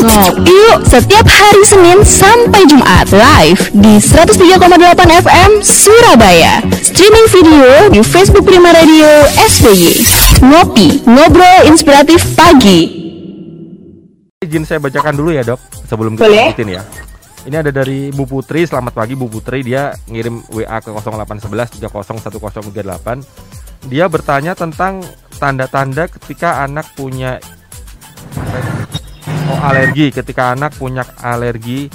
Ngopi yuk setiap hari Senin sampai Jumat live di 103,8 FM Surabaya. Streaming video di Facebook Prima Radio SBY. Ngopi, ngobrol inspiratif pagi. Izin saya bacakan dulu ya dok sebelum kita Boleh. lanjutin ya. Ini ada dari Bu Putri, selamat pagi Bu Putri. Dia ngirim WA ke 0811 301038. Dia bertanya tentang tanda-tanda ketika anak punya oh, alergi. Ketika anak punya alergi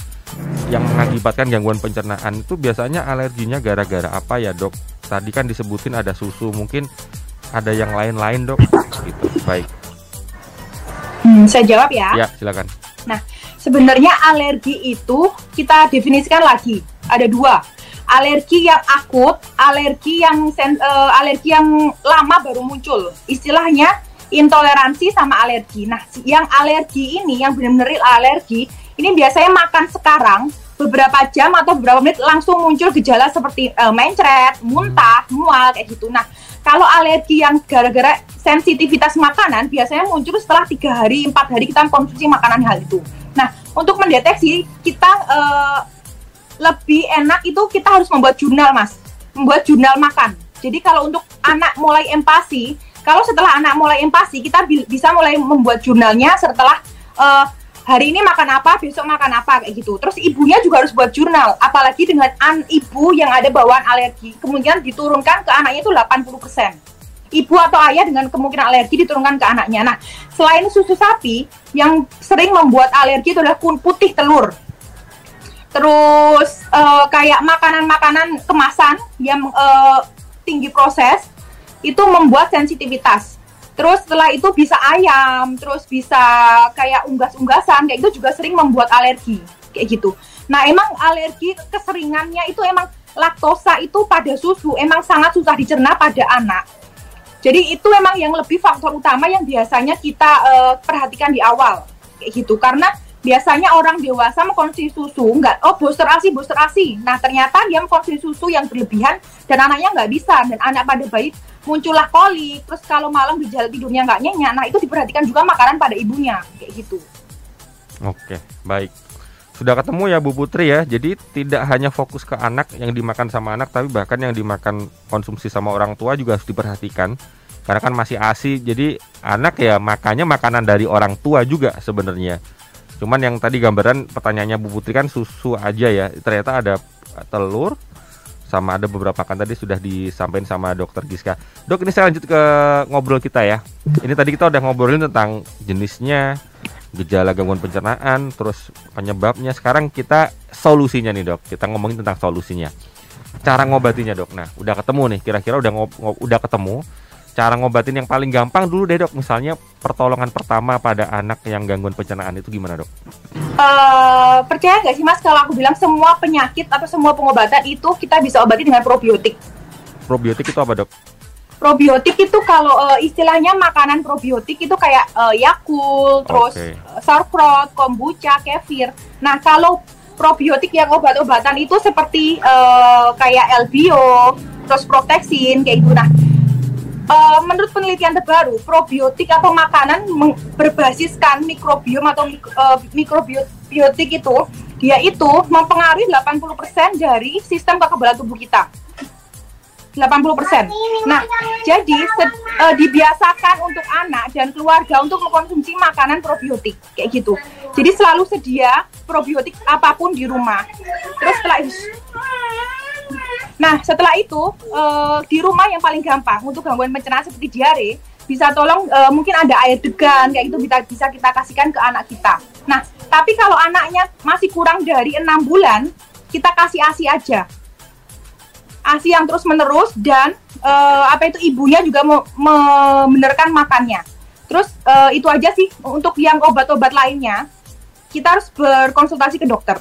yang mengakibatkan gangguan pencernaan itu biasanya alerginya gara-gara apa ya dok? Tadi kan disebutin ada susu, mungkin ada yang lain-lain dok. Gitu. Baik, Hmm, saya jawab ya. ya silakan. Sebenarnya alergi itu kita definisikan lagi. Ada dua. Alergi yang akut, alergi yang sen- eh, alergi yang lama baru muncul. Istilahnya intoleransi sama alergi. Nah, yang alergi ini yang benar-benar real alergi, ini biasanya makan sekarang beberapa jam atau beberapa menit langsung muncul gejala seperti eh, mencret, muntah, mual kayak gitu. Nah, kalau alergi yang gara-gara sensitivitas makanan biasanya muncul setelah tiga hari, empat hari kita konsumsi makanan hal itu. Nah, untuk mendeteksi kita eh, lebih enak itu kita harus membuat jurnal, Mas. Membuat jurnal makan. Jadi kalau untuk anak mulai empati, kalau setelah anak mulai empati, kita bi- bisa mulai membuat jurnalnya setelah eh, hari ini makan apa, besok makan apa kayak gitu. Terus ibunya juga harus buat jurnal, apalagi dengan an ibu yang ada bawaan alergi, kemungkinan diturunkan ke anaknya itu 80% ibu atau ayah dengan kemungkinan alergi diturunkan ke anaknya. Nah, selain susu sapi, yang sering membuat alergi itu adalah putih telur. Terus eh, kayak makanan-makanan kemasan yang eh, tinggi proses itu membuat sensitivitas. Terus setelah itu bisa ayam, terus bisa kayak unggas-unggasan, kayak itu juga sering membuat alergi, kayak gitu. Nah, emang alergi keseringannya itu emang laktosa itu pada susu emang sangat susah dicerna pada anak. Jadi itu memang yang lebih faktor utama yang biasanya kita eh, perhatikan di awal kayak gitu karena biasanya orang dewasa mengkonsumsi susu nggak oh booster asi booster asi nah ternyata dia mengkonsumsi susu yang berlebihan dan anaknya nggak bisa dan anak pada bayi muncullah kolik terus kalau malam gejala tidurnya nggak nyenyak nah itu diperhatikan juga makanan pada ibunya kayak gitu Oke, baik. Sudah ketemu ya Bu Putri ya. Jadi tidak hanya fokus ke anak yang dimakan sama anak, tapi bahkan yang dimakan konsumsi sama orang tua juga harus diperhatikan. Karena kan masih ASI, jadi anak ya makannya makanan dari orang tua juga sebenarnya. Cuman yang tadi gambaran pertanyaannya Bu Putri kan susu aja ya. Ternyata ada telur sama ada beberapa kan tadi sudah disampaikan sama dokter Giska. Dok, ini saya lanjut ke ngobrol kita ya. Ini tadi kita udah ngobrolin tentang jenisnya, gejala gangguan pencernaan, terus penyebabnya. Sekarang kita solusinya nih dok. Kita ngomongin tentang solusinya. Cara ngobatinya dok. Nah, udah ketemu nih. Kira-kira udah ngob- udah ketemu. Cara ngobatin yang paling gampang dulu deh dok. Misalnya pertolongan pertama pada anak yang gangguan pencernaan itu gimana dok? Eh, percaya nggak sih mas kalau aku bilang semua penyakit atau semua pengobatan itu kita bisa obati dengan probiotik Probiotik itu apa dok? probiotik itu kalau eh, istilahnya makanan probiotik itu kayak eh, Yakult, terus Oke. eh, sauerkraut, kombucha, kefir. Nah, kalau probiotik yang obat-obatan itu seperti eh, kayak Elbio, terus Protexin kayak gitu. Nah, eh, menurut penelitian terbaru, probiotik atau makanan berbasiskan mikrobiom atau mik- eh, mikrobiotik itu dia itu mempengaruhi 80% dari sistem kekebalan tubuh kita. 80%. Nah, jadi eh, dibiasakan untuk anak dan keluarga untuk mengkonsumsi makanan probiotik kayak gitu. Jadi selalu sedia probiotik apa pun di rumah. Terus setelah Nah, setelah itu eh, di rumah yang paling gampang untuk gangguan pencernaan seperti diare, bisa tolong eh, mungkin ada air degan kayak itu bisa bisa kita kasihkan ke anak kita. Nah, tapi kalau anaknya masih kurang dari enam bulan, kita kasih ASI aja. ASI yang terus menerus dan eh, apa itu ibunya juga me- membenarkan makannya. Terus eh, itu aja sih untuk yang obat-obat lainnya kita harus berkonsultasi ke dokter.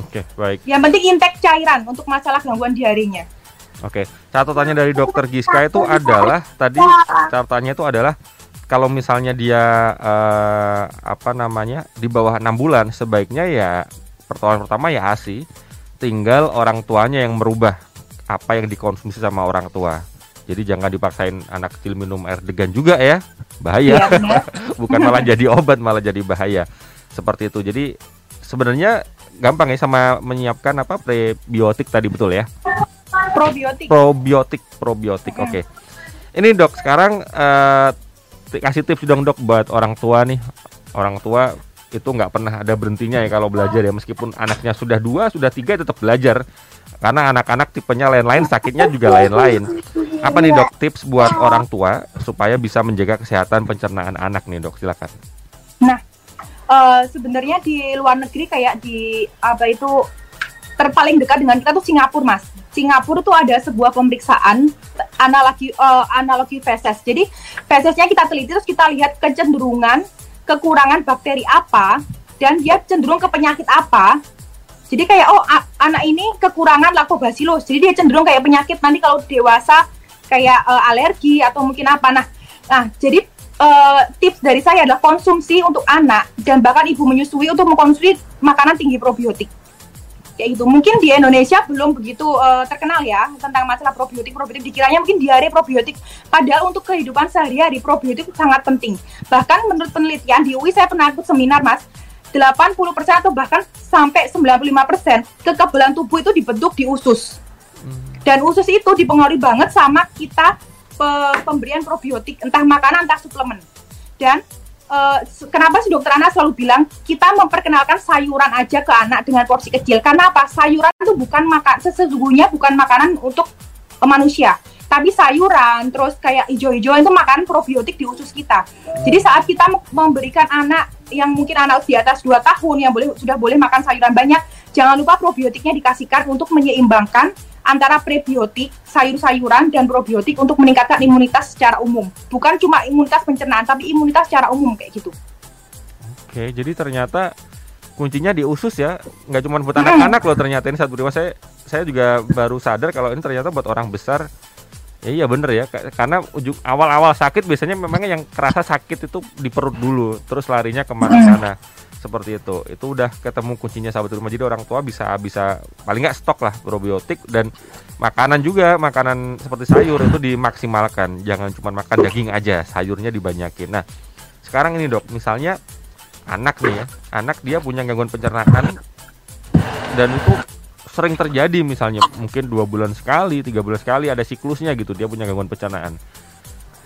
Oke, baik. Yang penting intake cairan untuk masalah gangguan diarenya. Oke, catatannya dari dokter Giska itu adalah tadi catatannya itu adalah kalau misalnya dia eh, apa namanya di bawah enam bulan sebaiknya ya pertolongan pertama ya ASI, tinggal orang tuanya yang merubah apa yang dikonsumsi sama orang tua. Jadi jangan dipaksain anak kecil minum air degan juga ya, bahaya. Benar. Bukan malah jadi obat, malah jadi bahaya. seperti itu. Jadi sebenarnya gampang ya sama menyiapkan apa prebiotik tadi betul ya? Probiotik. Probiotik, probiotik. Oke. Ini dok sekarang eh, kasih tips dong dok buat orang tua nih. Orang tua itu nggak pernah ada berhentinya ya kalau belajar ya meskipun anaknya sudah dua sudah tiga tetap belajar karena anak-anak tipenya lain-lain sakitnya juga lain-lain apa nih dok tips buat orang tua supaya bisa menjaga kesehatan pencernaan anak nih dok silakan Nah, eh, sebenarnya di luar negeri kayak di apa itu terpaling dekat dengan kita tuh Singapura, Mas. Singapura tuh ada sebuah pemeriksaan analogi eh, analogi feses. Jadi fesesnya kita teliti terus kita lihat kecenderungan kekurangan bakteri apa dan dia cenderung ke penyakit apa. Jadi kayak oh anak ini kekurangan lactobacillus. Jadi dia cenderung kayak penyakit nanti kalau dewasa kayak eh, alergi atau mungkin apa. Nah, nah jadi eh, tips dari saya adalah konsumsi untuk anak dan bahkan ibu menyusui untuk mengkonsumsi makanan tinggi probiotik. Kayak gitu. Mungkin di Indonesia belum begitu eh, terkenal ya tentang masalah probiotik. Probiotik dikiranya mungkin diare probiotik. Padahal untuk kehidupan sehari-hari probiotik sangat penting. Bahkan menurut penelitian di UI saya pernah ikut seminar, Mas. 80% atau bahkan sampai 95% kekebalan tubuh itu dibentuk di usus. Dan usus itu dipengaruhi banget sama kita pe- pemberian probiotik entah makanan entah suplemen. Dan s- kenapa sih dokter Ana selalu bilang kita memperkenalkan sayuran aja ke anak dengan porsi kecil? Karena apa? Sayuran itu bukan makan sesungguhnya bukan makanan untuk eh, manusia. Tapi sayuran, terus kayak hijau-hijau itu makanan probiotik di usus kita. Jadi saat kita mem- memberikan anak yang mungkin anak di atas 2 tahun yang boleh sudah boleh makan sayuran banyak, jangan lupa probiotiknya dikasihkan untuk menyeimbangkan antara prebiotik, sayur-sayuran dan probiotik untuk meningkatkan imunitas secara umum. Bukan cuma imunitas pencernaan, tapi imunitas secara umum kayak gitu. oke jadi ternyata kuncinya di usus ya. Nggak cuma buat anak-anak loh ternyata ini saat berima saya saya juga baru sadar kalau ini ternyata buat orang besar. Ya iya bener ya Ka- karena ujung awal-awal sakit biasanya memang yang kerasa sakit itu di perut dulu terus larinya ke mana-mana seperti itu. Itu udah ketemu kuncinya sahabat rumah. Jadi orang tua bisa bisa paling nggak stok lah probiotik dan makanan juga makanan seperti sayur itu dimaksimalkan. Jangan cuma makan daging aja sayurnya dibanyakin. Nah sekarang ini dok misalnya anak nih ya anak dia punya gangguan pencernaan dan itu sering terjadi misalnya mungkin dua bulan sekali tiga bulan sekali ada siklusnya gitu dia punya gangguan pencernaan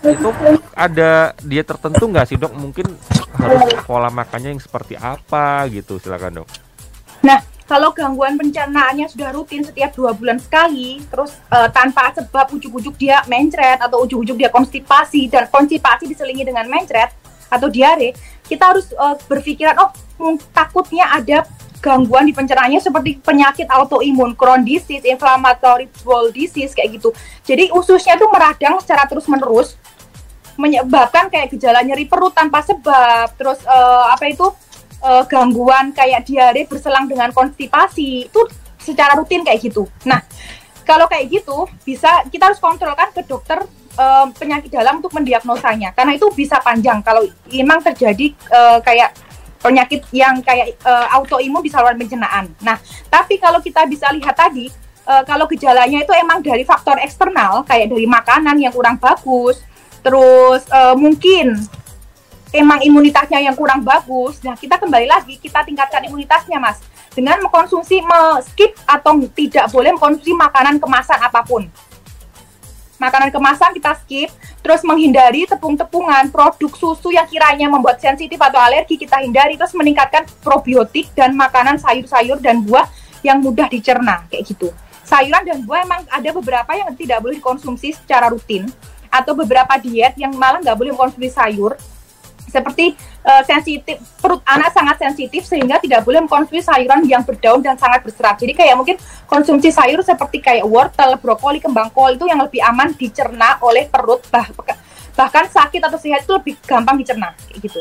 itu ada dia tertentu nggak sih dok? Mungkin harus pola makannya yang seperti apa gitu. Silakan dok. Nah, kalau gangguan pencernaannya sudah rutin setiap dua bulan sekali, terus eh, tanpa sebab ujuk-ujuk dia mencret atau ujuk-ujuk dia konstipasi dan konstipasi diselingi dengan mencret atau diare, kita harus eh, berpikiran oh takutnya ada gangguan di pencernaannya seperti penyakit autoimun, Crohn disease, inflammatory bowel disease kayak gitu. Jadi ususnya itu meradang secara terus-menerus menyebabkan kayak gejala nyeri perut tanpa sebab, terus eh, apa itu eh, gangguan kayak diare berselang dengan konstipasi itu secara rutin kayak gitu. Nah, kalau kayak gitu bisa kita harus kontrolkan ke dokter eh, penyakit dalam untuk mendiagnosanya karena itu bisa panjang kalau memang terjadi eh, kayak penyakit yang kayak eh, autoimun di saluran pencernaan. Nah, tapi kalau kita bisa lihat tadi eh, kalau gejalanya itu emang dari faktor eksternal kayak dari makanan yang kurang bagus, terus eh, mungkin emang imunitasnya yang kurang bagus, nah kita kembali lagi kita tingkatkan imunitasnya mas dengan mengkonsumsi skip atau tidak boleh mengkonsumsi makanan kemasan apa pun. Makanan kemasan kita skip, terus menghindari tepung-tepungan, produk susu yang kiranya membuat sensitif atau alergi kita hindari, terus meningkatkan probiotik dan makanan sayur-sayur dan buah yang mudah dicerna kayak gitu. Sayuran dan buah emang ada beberapa yang tidak boleh dikonsumsi secara rutin atau beberapa diet yang malah nggak boleh mengkonsumsi sayur seperti eh, sensitif perut anak sangat sensitif sehingga tidak boleh mengkonsumsi sayuran yang berdaun dan sangat berserat. Jadi kayak mungkin konsumsi sayur seperti kayak wortel, brokoli, kembang kol itu yang lebih aman dicerna oleh perut bah- bahkan sakit atau sehat itu lebih gampang dicerna kayak gitu.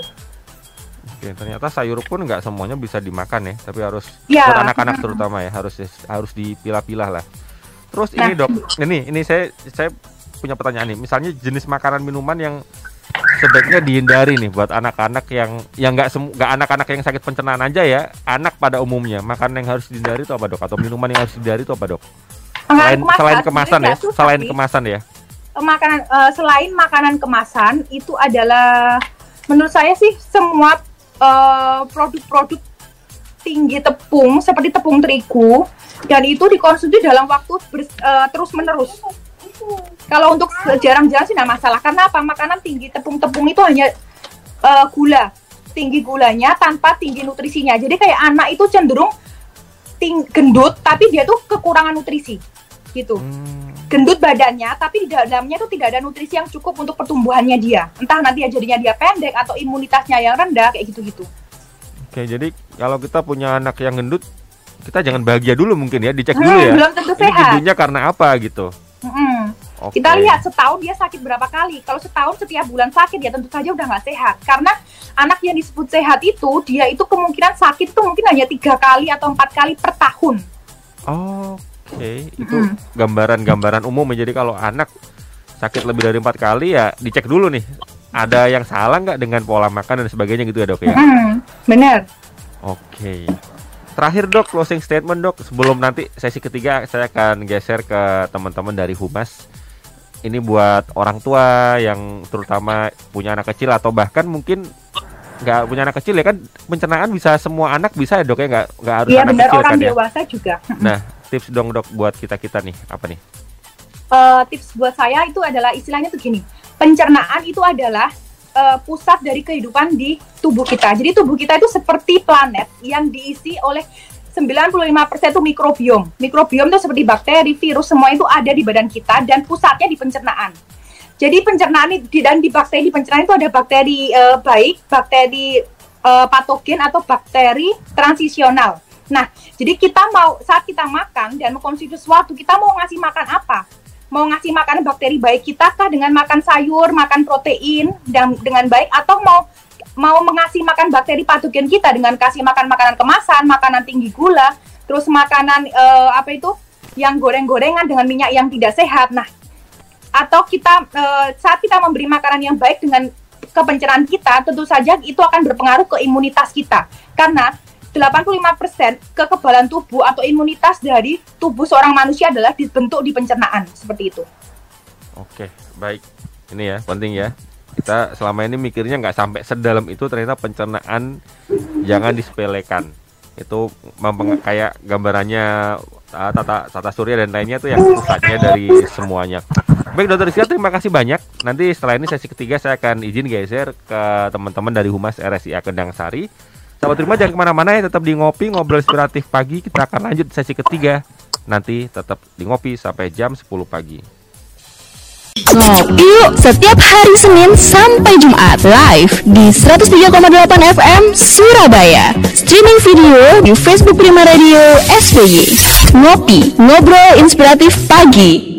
Oke, ternyata sayur pun nggak semuanya bisa dimakan ya, tapi harus Ya. buat anak-anak terutama ya, harus harus dipilah-pilah lah. Terus ini Nah. dok, ini ini saya saya punya pertanyaan nih. Misalnya jenis makanan minuman yang sebaiknya dihindari nih buat anak-anak yang yang nggak nggak anak-anak yang sakit pencernaan aja ya, anak pada umumnya makanan yang harus dihindari itu apa dok? Atau minuman yang harus dihindari itu apa dok? Selain Makanan selain kemasan ya, susah selain sih. kemasan ya. Eh, makanan eh, selain makanan kemasan itu adalah menurut saya sih semua eh, produk-produk tinggi tepung seperti tepung terigu dan itu dikonsumsi dalam waktu uh, terus menerus. Kalau untuk jarang-jarang sih tidak masalah karena apa? Makanan tinggi tepung-tepung itu hanya uh, gula, tinggi gulanya tanpa tinggi nutrisinya. Jadi kayak anak itu cenderung ting gendut tapi dia tuh kekurangan nutrisi gitu. Hmm. Gendut badannya tapi di dalamnya tuh tidak ada nutrisi yang cukup untuk pertumbuhannya dia. Entah nanti ya jadinya dia pendek atau imunitasnya yang rendah kayak gitu-gitu. Oke, jadi kalau kita punya anak yang gendut, kita jangan bahagia dulu mungkin ya, dicek hmm, dulu ya. Belum tentu sehat. gendutnya karena apa gitu. Hmm. Okay. Kita lihat setahun dia sakit berapa kali. Kalau setahun setiap bulan sakit ya tentu saja udah nggak sehat. Karena anak yang disebut sehat itu dia itu kemungkinan sakit itu mungkin hanya tiga kali atau empat kali per tahun. Oke, okay. itu gambaran-gambaran umum. Jadi kalau anak sakit lebih dari empat kali ya dicek dulu nih ada yang salah nggak dengan pola makan dan sebagainya gitu ya dok ya? Hmm, benar. Oke. Terakhir dok closing statement dok sebelum nanti sesi ketiga saya akan geser ke teman-teman dari humas. Ini buat orang tua yang terutama punya anak kecil atau bahkan mungkin nggak punya anak kecil ya kan pencernaan bisa semua anak bisa ya dok ya nggak nggak harus ya, anak benar, kecil orang kan ya. dewasa juga. Nah tips dong dok buat kita kita nih apa nih? Uh, tips buat saya itu adalah istilahnya tuh gini pencernaan itu adalah uh, pusat dari kehidupan di tubuh kita. Jadi tubuh kita itu seperti planet yang diisi oleh 95% itu mikrobiom. Mikrobiom itu seperti bakteri, virus, semua itu ada di badan kita dan pusatnya di pencernaan. Jadi pencernaan di dan di bakteri di pencernaan itu ada bakteri uh, baik, bakteri uh, patogen atau bakteri transisional. Nah, jadi kita mau saat kita makan dan mengkonsumsi sesuatu, kita mau ngasih makan apa? Mau ngasih makanan bakteri baik kita kah dengan makan sayur, makan protein dan dengan baik atau mau mau mengasih makan bakteri patogen kita dengan kasih makan makanan kemasan, makanan tinggi gula, terus makanan uh, apa itu yang goreng-gorengan dengan minyak yang tidak sehat. Nah, atau kita uh, saat kita memberi makanan yang baik dengan kepencernaan kita, tentu saja itu akan berpengaruh ke imunitas kita. Karena 85% kekebalan tubuh atau imunitas dari tubuh seorang manusia adalah dibentuk di pencernaan seperti itu. Oke, baik. Ini ya penting ya. Kita selama ini mikirnya nggak sampai sedalam itu ternyata pencernaan jangan disepelekan. Itu mempeng kayak gambarannya uh, tata tata surya dan lainnya itu yang pusatnya dari semuanya. Baik dokter Rizky, terima kasih banyak. Nanti setelah ini sesi ketiga saya akan izin geser ke teman-teman dari Humas RSIA Kendang Sari Sahabat terima jangan ke mana-mana ya Tetap di Ngopi Ngobrol Inspiratif Pagi Kita akan lanjut sesi ketiga Nanti tetap di Ngopi sampai jam 10 pagi Ngopi yuk setiap hari Senin sampai Jumat live di 103,8 FM Surabaya. Streaming video di Facebook Prima Radio SBY. Ngopi, ngobrol inspiratif pagi.